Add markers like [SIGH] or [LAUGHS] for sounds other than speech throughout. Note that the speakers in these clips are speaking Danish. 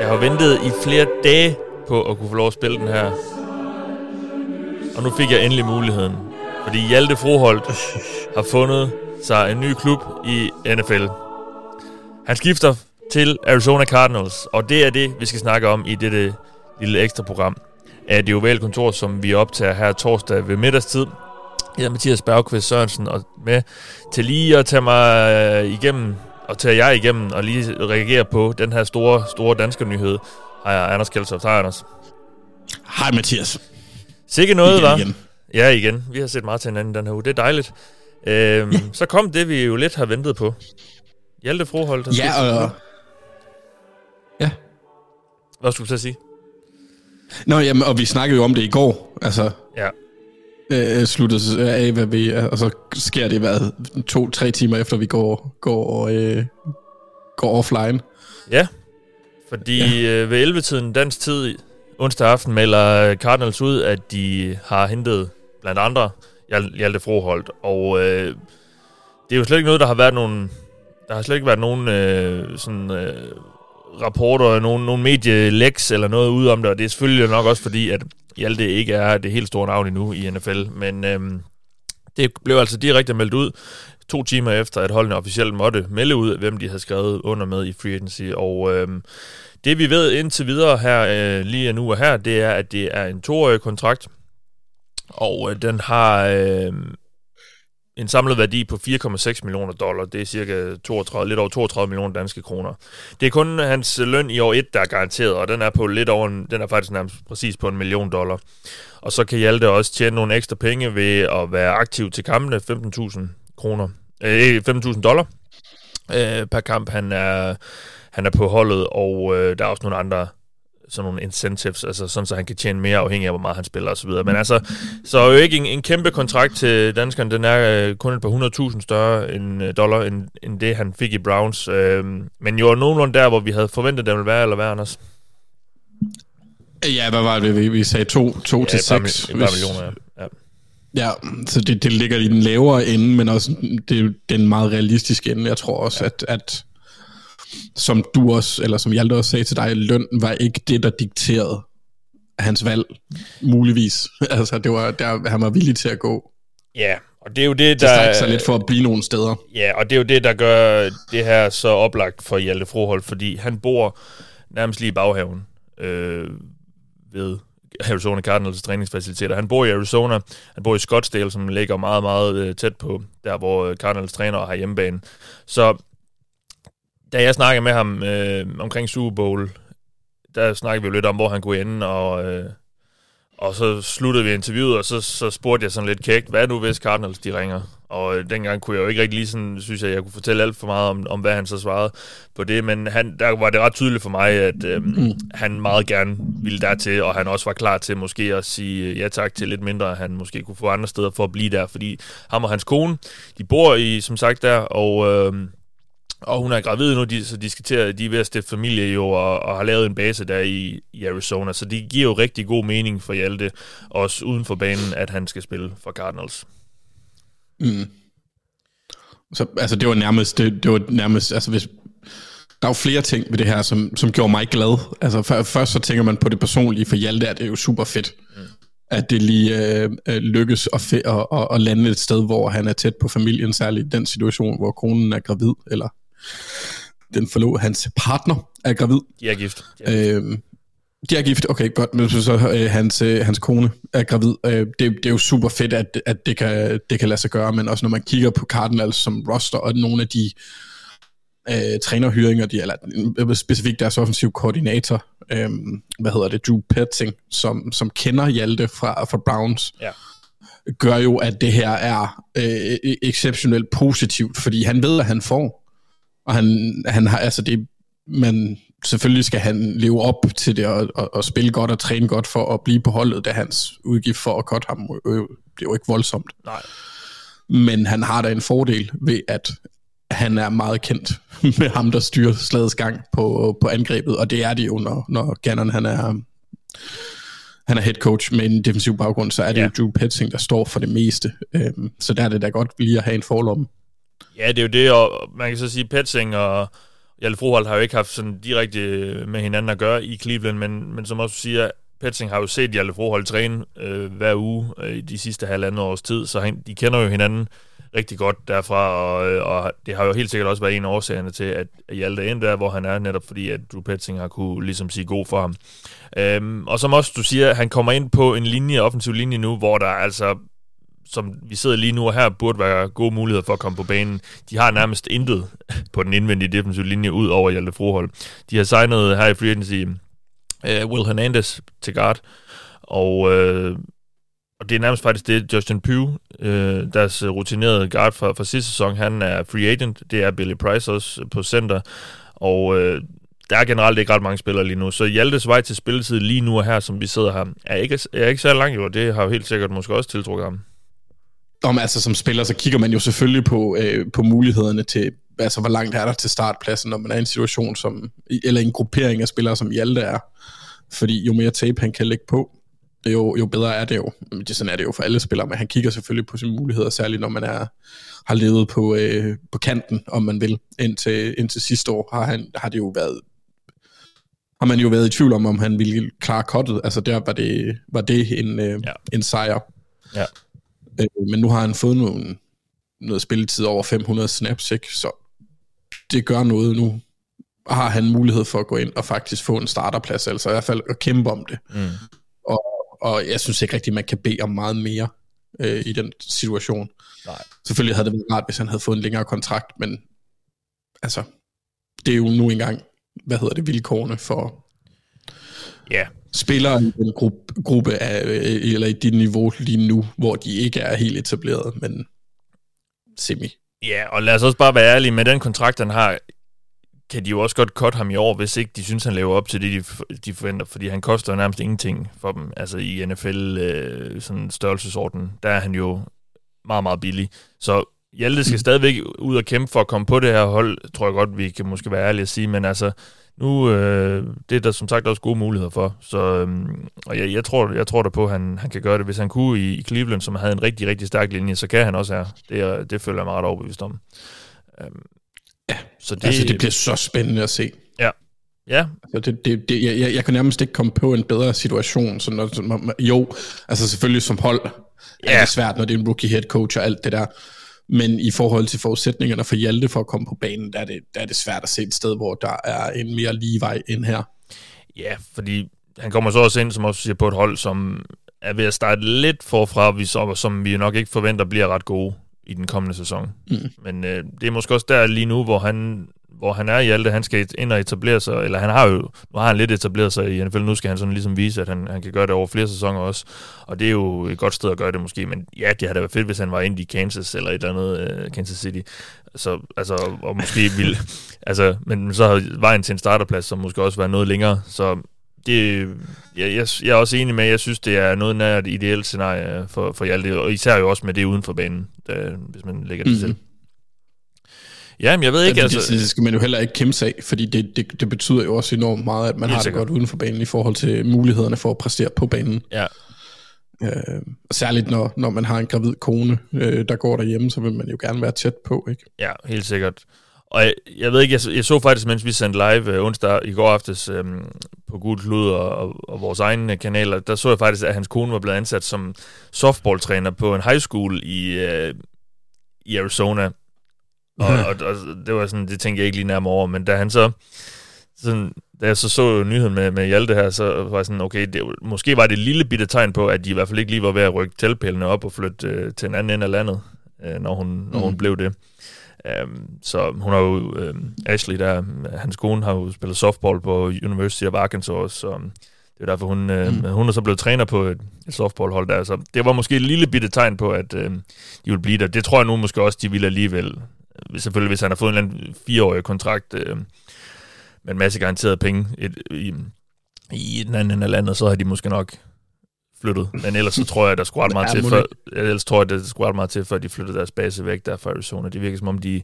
Jeg har ventet i flere dage på at kunne få lov at spille den her. Og nu fik jeg endelig muligheden. Fordi Hjalte Froholt har fundet sig en ny klub i NFL. Han skifter til Arizona Cardinals, og det er det, vi skal snakke om i dette lille ekstra program af det ovale kontor, som vi optager her torsdag ved middagstid. Jeg er Mathias Bergqvist Sørensen og med til lige at tage mig øh, igennem og tage jer igennem og lige reagere på den her store, store danske nyhed. Hej, Anders Kjeldsoft. Hej, Anders. Hej, Mathias. Sikke noget, Igen, var. igen. Ja, igen. Vi har set meget til hinanden den her uge. Det er dejligt. Øhm, så kom det, vi jo lidt har ventet på. Hjalte Froholt. har Ja, og... klub. Ja. Hvad skulle du så sige? Nå, jamen, og vi snakkede jo om det i går. Altså, Ja. Øh, sluttet af, hvad vi... Og så sker det, hvad, to-tre timer efter vi går, går, øh, går offline. Ja, fordi ja. Øh, ved 11-tiden dansk tid onsdag aften melder Cardinals ud, at de har hentet blandt andre Hjal- Hjalte Froholt. Og øh, det er jo slet ikke noget, der har været nogen... Der har slet ikke været nogen øh, sådan, øh, rapporter, nogen, nogen medielæks eller noget ude om det, og det er selvfølgelig nok også fordi, at Hjalte ikke er det helt store navn endnu i NFL, men øh, det blev altså direkte meldt ud to timer efter, at holdene officielt måtte melde ud, hvem de havde skrevet under med i free agency, og øh, det vi ved indtil videre her, øh, lige nu og her, det er, at det er en toårig kontrakt, og øh, den har øh, en samlet værdi på 4,6 millioner dollar. Det er cirka 32, lidt over 32 millioner danske kroner. Det er kun hans løn i år 1, der er garanteret, og den er på lidt over en, den er faktisk nærmest præcis på en million dollar. Og så kan Hjalte også tjene nogle ekstra penge ved at være aktiv til kampene, 15.000 kroner, øh, 15.000 dollar øh, per kamp. Han er, han er på holdet, og øh, der er også nogle andre sådan nogle incentives, altså sådan, så han kan tjene mere afhængig af, hvor meget han spiller osv. Men altså, så er jo ikke en, en kæmpe kontrakt til danskeren, den er øh, kun et par 100.000 større end, øh, dollar, end, end det, han fik i Browns. Øh, men jo nogenlunde der, hvor vi havde forventet, det ville være, eller hvad, Anders? Ja, hvad var det, vi, vi sagde? To, to til et par, seks. mi- et par hvis- millioner, ja. ja. Ja, så det, det ligger i den lavere ende, men også det er jo den meget realistiske ende. Jeg tror også, ja. at, at som du også, eller som Hjalte også sagde til dig, løn var ikke det, der dikterede hans valg, muligvis. [LAUGHS] altså, det var, der, han var villig til at gå. Ja, og det er jo det, Det der... strækker sig lidt for at blive nogle steder. Ja, og det er jo det, der gør det her så oplagt for Hjalte Froholt, fordi han bor nærmest lige i baghaven øh, ved Arizona Cardinals træningsfaciliteter. Han bor i Arizona, han bor i Scottsdale, som ligger meget, meget øh, tæt på der, hvor Cardinals træner og har hjemmebane. Så da jeg snakkede med ham øh, omkring Super Bowl, der snakkede vi jo lidt om, hvor han kunne ende, og, øh, og så sluttede vi interviewet, og så, så spurgte jeg sådan lidt kægt, hvad nu hvis Cardinals de ringer? Og øh, dengang kunne jeg jo ikke rigtig lige sådan, synes jeg, jeg kunne fortælle alt for meget om, om hvad han så svarede på det, men han, der var det ret tydeligt for mig, at øh, mm. han meget gerne ville dertil, og han også var klar til måske at sige øh, ja tak til lidt mindre, han måske kunne få andre steder for at blive der, fordi ham og hans kone, de bor i, som sagt der, og... Øh, og hun er gravid nu, de, så de, skal til at, de er ved at stifte familie jo, og, og har lavet en base der i, i Arizona. Så det giver jo rigtig god mening for Hjalte, også uden for banen, at han skal spille for Cardinals. Mm. Så, altså, det var nærmest, det, det var nærmest, altså hvis, der er jo flere ting ved det her, som, som gjorde mig glad. Altså for, først så tænker man på det personlige, for Hjalte er det jo super fedt, mm. at det lige øh, øh, lykkes at, fe- at, at, at lande et sted, hvor han er tæt på familien, særligt i den situation, hvor konen er gravid, eller den forlod hans partner er gravid. De er gift. De er gift. Øhm, de er gift, okay, godt, men så, så øh, hans, øh, hans kone er gravid. Øh, det, det er jo super fedt, at, at det, kan, det kan lade sig gøre, men også når man kigger på Cardinals som roster, og nogle af de øh, trænerhyringer, de, eller øh, specifikt deres offensiv koordinator, øh, hvad hedder det, Drew Petting, som, som kender Hjalte fra, fra Browns, Ja. gør jo, at det her er øh, exceptionelt positivt, fordi han ved, at han får. Og han, han har, altså det, man, selvfølgelig skal han leve op til det og, og, og spille godt og træne godt for at blive på holdet, da hans udgift for at cutte ham øh, det er jo ikke voldsomt. Nej. Men han har da en fordel ved, at han er meget kendt [LAUGHS] med ham, der styrer slagets gang på, på angrebet, og det er det jo, når, når Gannon han er, han er head coach med en defensiv baggrund, så er det ja. jo Drew Petzing, der står for det meste. Øhm, så der er det da godt lige at have en forlomme. Ja, det er jo det, og man kan så sige, Petsing og Jelle Froholt har jo ikke haft sådan direkte med hinanden at gøre i Cleveland, men, men som også siger, Petsing har jo set Jelle Froholt træne øh, hver uge øh, i de sidste halvandet års tid, så han, de kender jo hinanden rigtig godt derfra, og, øh, og det har jo helt sikkert også været en af årsagerne til, at Hjalte er der, hvor han er, netop fordi, at Drew Petsing har kunne ligesom sige god for ham. Øhm, og som også du siger, han kommer ind på en linje, offensiv linje nu, hvor der altså som vi sidder lige nu og her, burde være gode muligheder for at komme på banen. De har nærmest intet [LAUGHS] på den indvendige defensive linje ud over Hjalte Frohold. De har signet her i free agency uh, Will Hernandez til guard, og, uh, og det er nærmest faktisk det, Justin Pugh, uh, deres rutinerede guard fra, fra sidste sæson, han er free agent. Det er Billy Price også på center, og uh, der er generelt ikke ret mange spillere lige nu, så Hjaltes vej til spilletid lige nu og her, som vi sidder her, er ikke, er ikke så langt jo, det har jo helt sikkert måske også tiltrukket ham. Om, altså som spiller, så kigger man jo selvfølgelig på, øh, på mulighederne til, altså hvor langt er der til startpladsen, når man er i en situation som, eller en gruppering af spillere, som Hjalte er. Fordi jo mere tape han kan lægge på, jo, jo bedre er det jo. Det, sådan er det jo for alle spillere, men han kigger selvfølgelig på sine muligheder, særligt når man er, har levet på, øh, på kanten, om man vil. Indtil, indtil sidste år har, han, har det jo været har man jo været i tvivl om, om han ville klare kottet. Altså der var det, var det en, øh, ja. en sejr. Ja. Øh, men nu har han fået nogle, noget spilletid over 500 snaps, ikke? så det gør noget nu. Har han mulighed for at gå ind og faktisk få en starterplads, altså i hvert fald at kæmpe om det. Mm. Og, og jeg synes ikke rigtig, man kan bede om meget mere øh, i den situation. Nej. Selvfølgelig havde det været rart, hvis han havde fået en længere kontrakt, men altså, det er jo nu engang, hvad hedder det, vilkårene for, Ja spiller i den gruppe, gruppe af, øh, eller i dit niveau lige nu, hvor de ikke er helt etableret, men semi. Ja, og lad os også bare være ærlige, med den kontrakt, han har, kan de jo også godt cut ham i år, hvis ikke de synes, han lever op til det, de, de forventer, fordi han koster nærmest ingenting for dem. Altså i NFL øh, sådan størrelsesorden, der er han jo meget, meget billig. Så Hjalte skal stadigvæk ud og kæmpe for at komme på det her hold, tror jeg godt, vi kan måske være ærlige at sige, men altså, nu øh, det er der som sagt også gode muligheder for. Så, øh, og jeg, jeg, tror, jeg tror da på, at han, han kan gøre det. Hvis han kunne i, i Cleveland, som havde en rigtig, rigtig stærk linje, så kan han også her. Det, det føler jeg mig ret overbevist om. Øh, ja, så det, altså det bliver så spændende at se. Ja, Ja. Altså det, det, det, jeg, jeg kan nærmest ikke komme på en bedre situation. Så når, jo, altså selvfølgelig som hold ja. er det svært, når det er en rookie head coach og alt det der. Men i forhold til forudsætningerne for Hjalte for at komme på banen, der er, det, der er det svært at se et sted, hvor der er en mere lige vej end her. Ja, fordi han kommer så også ind, som også siger, på et hold, som er ved at starte lidt forfra, som vi nok ikke forventer bliver ret gode i den kommende sæson. Mm. Men øh, det er måske også der lige nu, hvor han hvor han er i alt det, han skal ind og etablere sig, eller han har jo, nu har han lidt etableret sig i NFL, nu skal han sådan ligesom vise, at han, han kan gøre det over flere sæsoner også, og det er jo et godt sted at gøre det måske, men ja, det havde da været fedt, hvis han var inde i Kansas eller et eller andet uh, Kansas City, så, altså, og måske [LAUGHS] ville, altså, men så har vejen til en starterplads, som måske også var noget længere, så det, jeg, jeg, jeg er også enig med, at jeg synes, det er noget nær et ideelt scenarie for, for Hjalte, og især jo også med det uden for banen, da, hvis man lægger det mm-hmm. til. Ja, men jeg ved ikke, altså... Det, det skal man jo heller ikke kæmpe sig af, fordi det, det, det betyder jo også enormt meget, at man har det godt uden for banen i forhold til mulighederne for at præstere på banen. Ja. Øh, særligt når, når man har en gravid kone, øh, der går derhjemme, så vil man jo gerne være tæt på, ikke? Ja, helt sikkert. Og jeg, jeg ved ikke, jeg, jeg så faktisk, mens vi sendte live øh, onsdag i går aftes øh, på Gud Klud og, og, og vores egne kanaler, der så jeg faktisk, at hans kone var blevet ansat som softballtræner på en high school i, øh, i Arizona. Og, og, og, det var sådan, det tænkte jeg ikke lige nærmere over, men da han så, sådan, da jeg så så nyheden med, med Hjalte her, så var jeg sådan, okay, det, måske var det et lille bitte tegn på, at de i hvert fald ikke lige var ved at rykke teltpælene op og flytte øh, til en anden ende af landet, øh, når, hun, når mm. hun blev det. Um, så hun har jo, øh, Ashley der, hans kone har jo spillet softball på University of Arkansas, så det er derfor, hun, øh, mm. hun er så blevet træner på et, et softballhold der. Så det var måske et lille bitte tegn på, at øh, de ville blive der. Det tror jeg nu måske også, de ville alligevel selvfølgelig hvis han har fået en eller anden fireårig kontrakt øh, med en masse garanterede penge et, i, i den anden ende af landet, så har de måske nok flyttet. Men ellers så tror jeg, der skulle ret meget til, før, ellers tror jeg, der skulle ret meget til, før de flyttede deres base væk der fra Arizona. Det virker som om, de,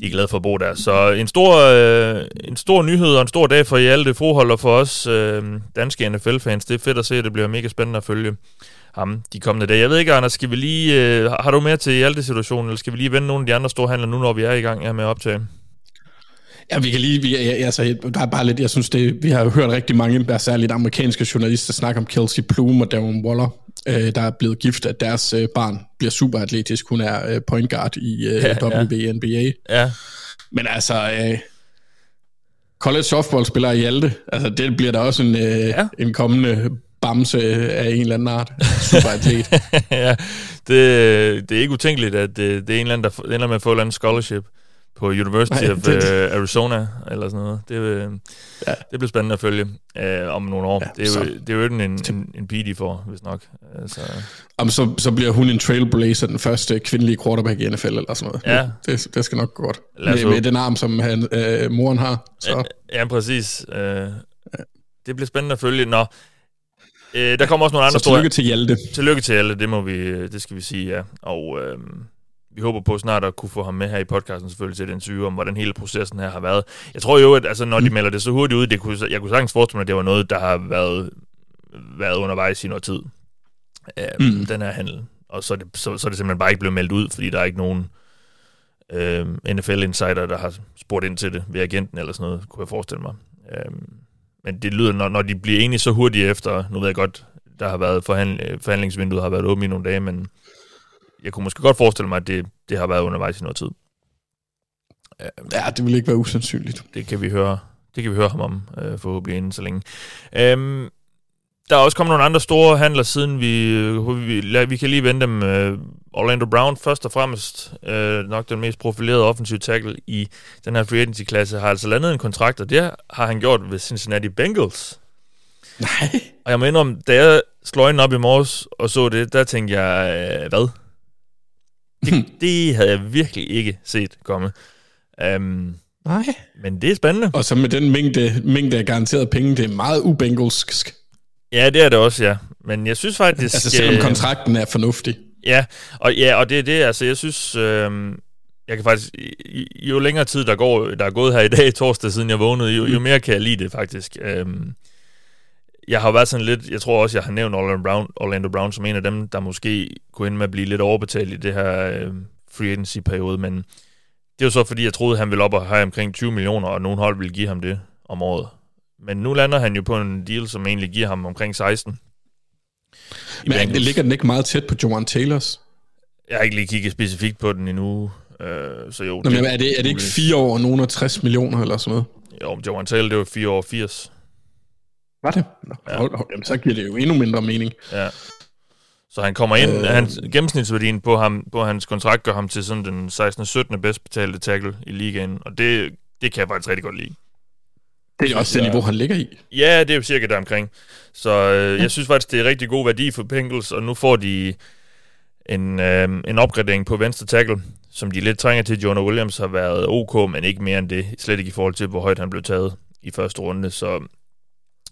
de er glade for at bo der. Så en stor, øh, en stor nyhed og en stor dag for Hjalte Frohold og for os øh, danske NFL-fans. Det er fedt at se, det bliver mega spændende at følge ham de kommende dage. Jeg ved ikke, Anders, skal vi lige, øh, har du mere til Hjalte-situationen, eller skal vi lige vende nogle af de andre store handler nu, når vi er i gang her med at optage? Ja, vi kan lige, vi, altså, der er bare lidt, jeg synes det, vi har jo hørt rigtig mange, der særligt amerikanske journalister, snakke om Kelsey Plum og Darren Waller, øh, der er blevet gift, at deres øh, barn bliver superatletisk. Hun er øh, point guard i øh, ja, WNBA. Ja. Men altså, øh, college softball spiller i Hjalte, altså det bliver da også en, øh, ja. en kommende bamse af en eller anden art. Superatlet. [LAUGHS] ja, det, det er ikke utænkeligt, at det, det er en eller anden, der ender med at få en scholarship på University Nej, of det, uh, Arizona, eller sådan noget. Det, øh, ja. det bliver spændende at følge uh, om nogle år. Ja, det, er så, jo, det er jo en, en, en, pige, de får, hvis nok. Altså. Om så, så bliver hun en trailblazer, den første kvindelige quarterback i NFL, eller sådan noget. Ja. Det, det skal nok gå godt. Med, med den arm, som han, uh, moren har. Så. Ja, ja præcis. Uh, ja. Det bliver spændende at følge. Nå, uh, der kommer også nogle andre så tillykke til Hjalte. Tillykke til Hjalte, det, må vi, det skal vi sige, ja. Og... Uh, vi håber på snart at kunne få ham med her i podcasten selvfølgelig til den syge, om hvordan hele processen her har været. Jeg tror jo, at altså, når de mm. melder det så hurtigt ud, det kunne, jeg kunne sagtens forestille mig, at det var noget, der har været, været undervejs i noget tid. Øh, mm. Den her handel. Og så er, det, så, så er det simpelthen bare ikke blevet meldt ud, fordi der er ikke nogen øh, NFL-insider, der har spurgt ind til det ved agenten eller sådan noget, kunne jeg forestille mig. Øh, men det lyder, når, når de bliver enige så hurtigt efter, nu ved jeg godt, der har været forhandl- forhandlingsvinduet har været åbent i nogle dage, men jeg kunne måske godt forestille mig, at det, det har været undervejs i noget tid. Ja, det vil ikke være usandsynligt. Det kan vi høre, det kan vi høre ham om, øh, forhåbentlig inden så længe. Øhm, der er også kommet nogle andre store handler, siden vi, øh, vi, vi kan lige vende dem. Øh, Orlando Brown først og fremmest, øh, nok den mest profilerede offensive tackle i den her free agency-klasse, har altså landet en kontrakt, og det har han gjort ved Cincinnati Bengals. Nej. Og jeg må indrømme, da jeg slog op i morges og så det, der tænkte jeg, øh, hvad? Det, det havde jeg virkelig ikke set komme. Um, Nej. Men det er spændende. Og så med den mængde, mængde af garanteret penge, det er meget ubengelsk. Ja, det er det også, ja. Men jeg synes faktisk... Altså selvom kontrakten er fornuftig. Ja, og, ja, og det er det, altså jeg synes... Øh, jeg kan faktisk, jo længere tid der går, der er gået her i dag, [LAUGHS] torsdag siden jeg vågnede, jo, jo mere kan jeg lide det faktisk. Øhm, jeg har været sådan lidt, jeg tror også, jeg har nævnt Orlando Brown, Orlando Brown som en af dem, der måske kunne ende med at blive lidt overbetalt i det her øh, free agency-periode, men det er jo så, fordi jeg troede, han ville op og have omkring 20 millioner, og nogen hold ville give ham det om året. Men nu lander han jo på en deal, som egentlig giver ham omkring 16. Men det ligger den ikke meget tæt på Joan Taylors? Jeg har ikke lige kigget specifikt på den endnu, øh, så jo. Nå, det, men er det, er det ikke 4 år og nogen af 60 millioner eller sådan noget? Jo, Joan Taylor, det var 4 år 80. Var det? Nå, ja. hold, hold, jamen, så giver det jo endnu mindre mening. Ja. Så han kommer ind, øh, hans gennemsnitsværdien på, ham, på hans kontrakt gør ham til sådan den 16. 17. bedst betalte tackle i ligaen, og det, det kan jeg faktisk rigtig godt lide. Det er også det niveau, han ligger i. Ja, det er jo cirka der omkring. Så øh, ja. jeg synes faktisk, det er rigtig god værdi for Bengals, og nu får de en, øh, en opgradering på venstre tackle, som de lidt trænger til. Jonah Williams har været ok, men ikke mere end det. Slet ikke i forhold til, hvor højt han blev taget i første runde. Så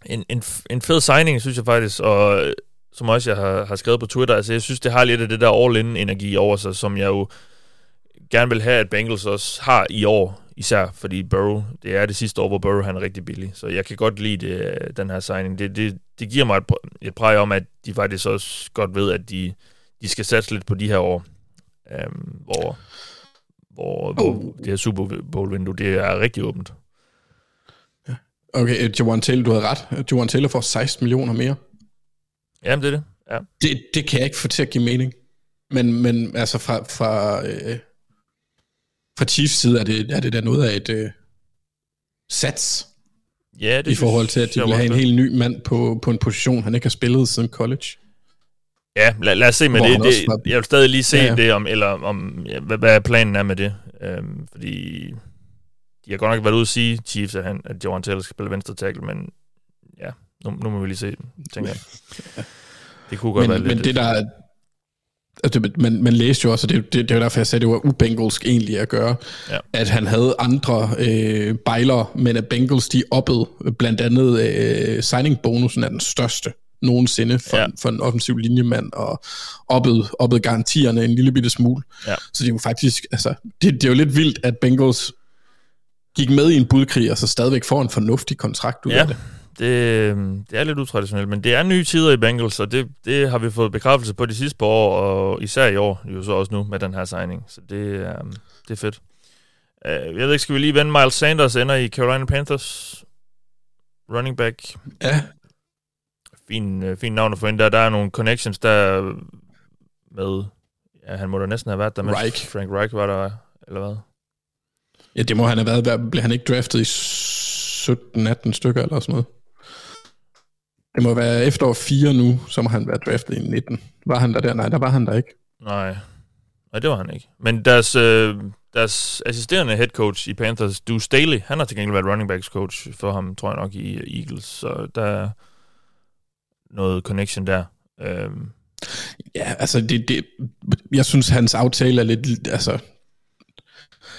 en, en, en fed signing, synes jeg faktisk, og som også jeg har, har skrevet på Twitter, altså jeg synes, det har lidt af det der all-in-energi over sig, som jeg jo gerne vil have, at Bengals også har i år, især fordi Burrow, det er det sidste år, hvor Burrow han er rigtig billig, så jeg kan godt lide det, den her signing. Det, det, det giver mig et, et præg om, at de faktisk også godt ved, at de, de skal satse lidt på de her år, øhm, hvor, hvor, oh. hvor det her Super Bowl-vindue, det er rigtig åbent. Okay, Jawan Taylor, du havde ret. Jawan Taylor får 16 millioner mere. Jamen, det er det. Ja. Det, det kan jeg ikke få til at give mening. Men, men altså fra, fra, øh, fra Chiefs side er det, er det da noget af et øh, sats. Ja, det I forhold til, at de vil have en helt ny mand på, på en position, han ikke har spillet siden college. Ja, lad, lad os se med det. det. Jeg vil stadig lige se ja, ja. det, om, eller om, ja, hvad, hvad planen er med det. Øhm, fordi de har godt nok været ude at sige, Chiefs, at, han, at Jawan Taylor skal spille venstre tackle, men ja, nu, nu må vi lige se, tænker jeg. [LAUGHS] Det kunne godt men, være lidt... Men det der... Altså, man, man læste jo også, og det, det, det var derfor, jeg sagde, at det var ubengalsk egentlig at gøre, ja. at han havde andre øh, bejler, men at Bengals de oppede blandt andet øh, signing-bonusen er den største nogensinde for, ja. for en offensiv linjemand, og oppede, oppede garantierne en lille bitte smule. Ja. Så det er jo faktisk, altså, det, det er jo lidt vildt, at Bengals gik med i en budkrig, og så stadigvæk får en fornuftig kontrakt ud ja, af det. Det, øhm, det er lidt utraditionelt, men det er nye tider i Bengals, og det, det har vi fået bekræftelse på de sidste par år, og især i år, jo så også nu med den her signing. Så det, um, det er fedt. Uh, jeg ved ikke, skal vi lige vende Miles Sanders ender i Carolina Panthers running back? Ja. Fin, uh, fin navn at få ind der. Der er nogle connections der med, ja, han må da næsten have været der, med Reich. Frank Reich var der, eller hvad? Ja, det må han have været. Blev han ikke draftet i 17-18 stykker eller sådan noget? Det må være efterår 4 nu, så må han være draftet i 19. Var han der der? Nej, der var han der ikke. Nej, nej det var han ikke. Men deres, øh, deres assisterende head coach i Panthers, Du Staley, han har til gengæld været running backs coach for ham, tror jeg nok, i Eagles. Så der er noget connection der. Øhm, Ja, altså, det, det, jeg synes, hans aftale er lidt... Altså,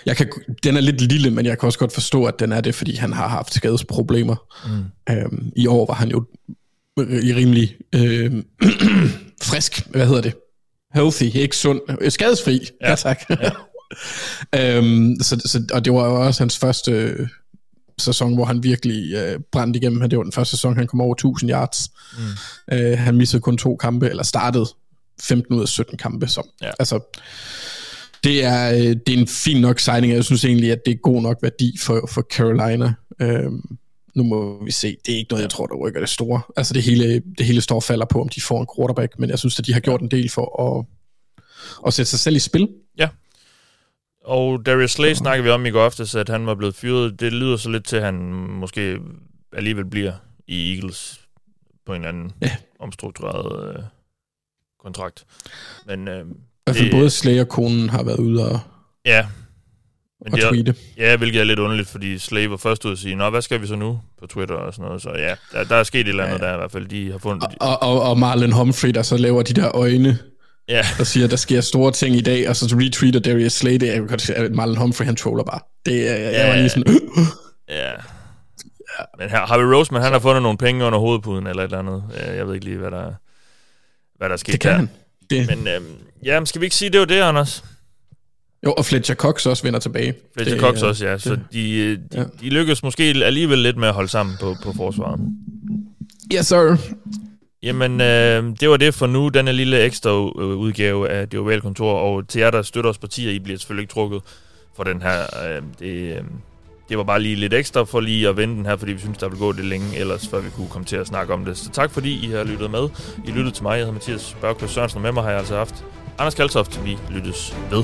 jeg kan, den er lidt lille, men jeg kan også godt forstå, at den er det, fordi han har haft skadesproblemer. mm. Øhm, I år var han jo rimelig øh, [CLEARS THROAT] frisk, hvad hedder det? Healthy, ikke sund, øh, skadesfri. Ja, [LAUGHS] ja tak. Ja. [LAUGHS] øhm, så, så, og det var jo også hans første øh, sæson, hvor han virkelig øh, brændte igennem. Det var den første sæson, han kom over 1000 yards. Mm. Øh, han missede kun to kampe, eller startede 15 ud af 17 kampe. Så, Ja. altså, det er, øh, det er en fin nok signing, og jeg synes egentlig, at det er god nok værdi for, for Carolina. Øhm, nu må vi se. Det er ikke noget, jeg tror, der rykker det store. Altså det hele, det hele står og falder på, om de får en quarterback, men jeg synes, at de har gjort en del for at, at sætte sig selv i spil. Og Darius Slay snakkede vi om i går aftes, at han var blevet fyret. Det lyder så lidt til, at han måske alligevel bliver i Eagles på en eller anden Ja. omstruktureret øh, kontrakt. Men øh, I hvert fald både Slayer og konen har været ude og, ja, Men og det er- tweete. Ja, hvilket er lidt underligt, fordi Slave var først ud at sige, Nå, hvad skal vi så nu på Twitter og sådan noget. Så ja, der, der er sket et eller andet Ja. der i hvert fald. De har fundet... Og, og, og Marlon Humphrey, der så laver de der øjne, Ja, og siger, der sker store ting i dag, og så retweeter Darius Slay det. Jeg kan godt at Marlon Humphrey, han troller bare. Det, er- jeg, jeg var lige sådan, ja. Men her, Harvey Roseman, han har fundet nogle penge under hovedpuden eller et eller andet. Øh, Jeg ved ikke lige, hvad der, hvad der er sket det kan der. han. Det, Men øhm, ja, skal vi ikke sige, det var det, Anders? Jo, og Fletcher Cox også vender tilbage. Fletcher Det, Cox også, ja. Så det- de, øh, de, ja. de lykkedes måske alligevel lidt med at holde sammen på, på forsvaret. Yes, sir. Jamen, øh, det var det for nu, denne lille ekstra øh, udgave af Det Ovale Kontor, og til jer, der støtter os partier, I bliver selvfølgelig ikke trukket for den her. Øh, det, øh, det var bare lige lidt ekstra for lige at vende den her, fordi vi synes, der vil gå det længe ellers, før vi kunne komme til at snakke om det. Så tak fordi I har lyttet med. I lyttede til mig, jeg hedder Mathias Børkvist Sørensen, og med mig har jeg altså haft Anders Kaltoft. Vi lyttes ved.